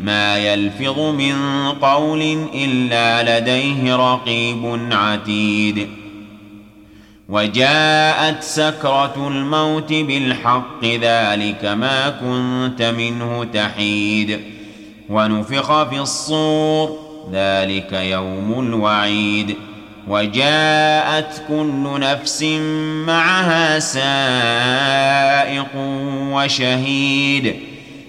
ما يلفظ من قول إلا لديه رقيب عتيد. وجاءت سكرة الموت بالحق ذلك ما كنت منه تحيد. ونفخ في الصور ذلك يوم الوعيد. وجاءت كل نفس معها سائق وشهيد.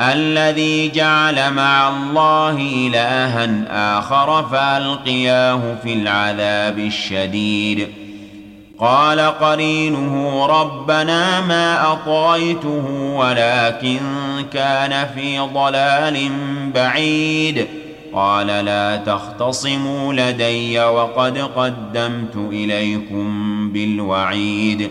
الذي جعل مع الله إلها آخر فألقياه في العذاب الشديد. قال قرينه ربنا ما أطغيته ولكن كان في ضلال بعيد. قال لا تختصموا لدي وقد قدمت إليكم بالوعيد.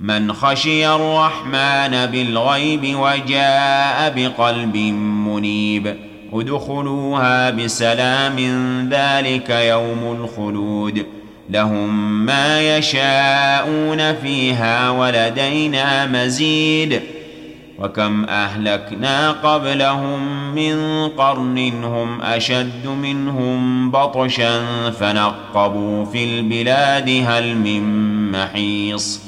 من خشي الرحمن بالغيب وجاء بقلب منيب. ادخلوها بسلام ذلك يوم الخلود. لهم ما يشاءون فيها ولدينا مزيد. وكم أهلكنا قبلهم من قرن هم أشد منهم بطشا فنقبوا في البلاد هل من محيص.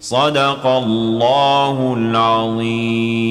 صدق الله العظيم.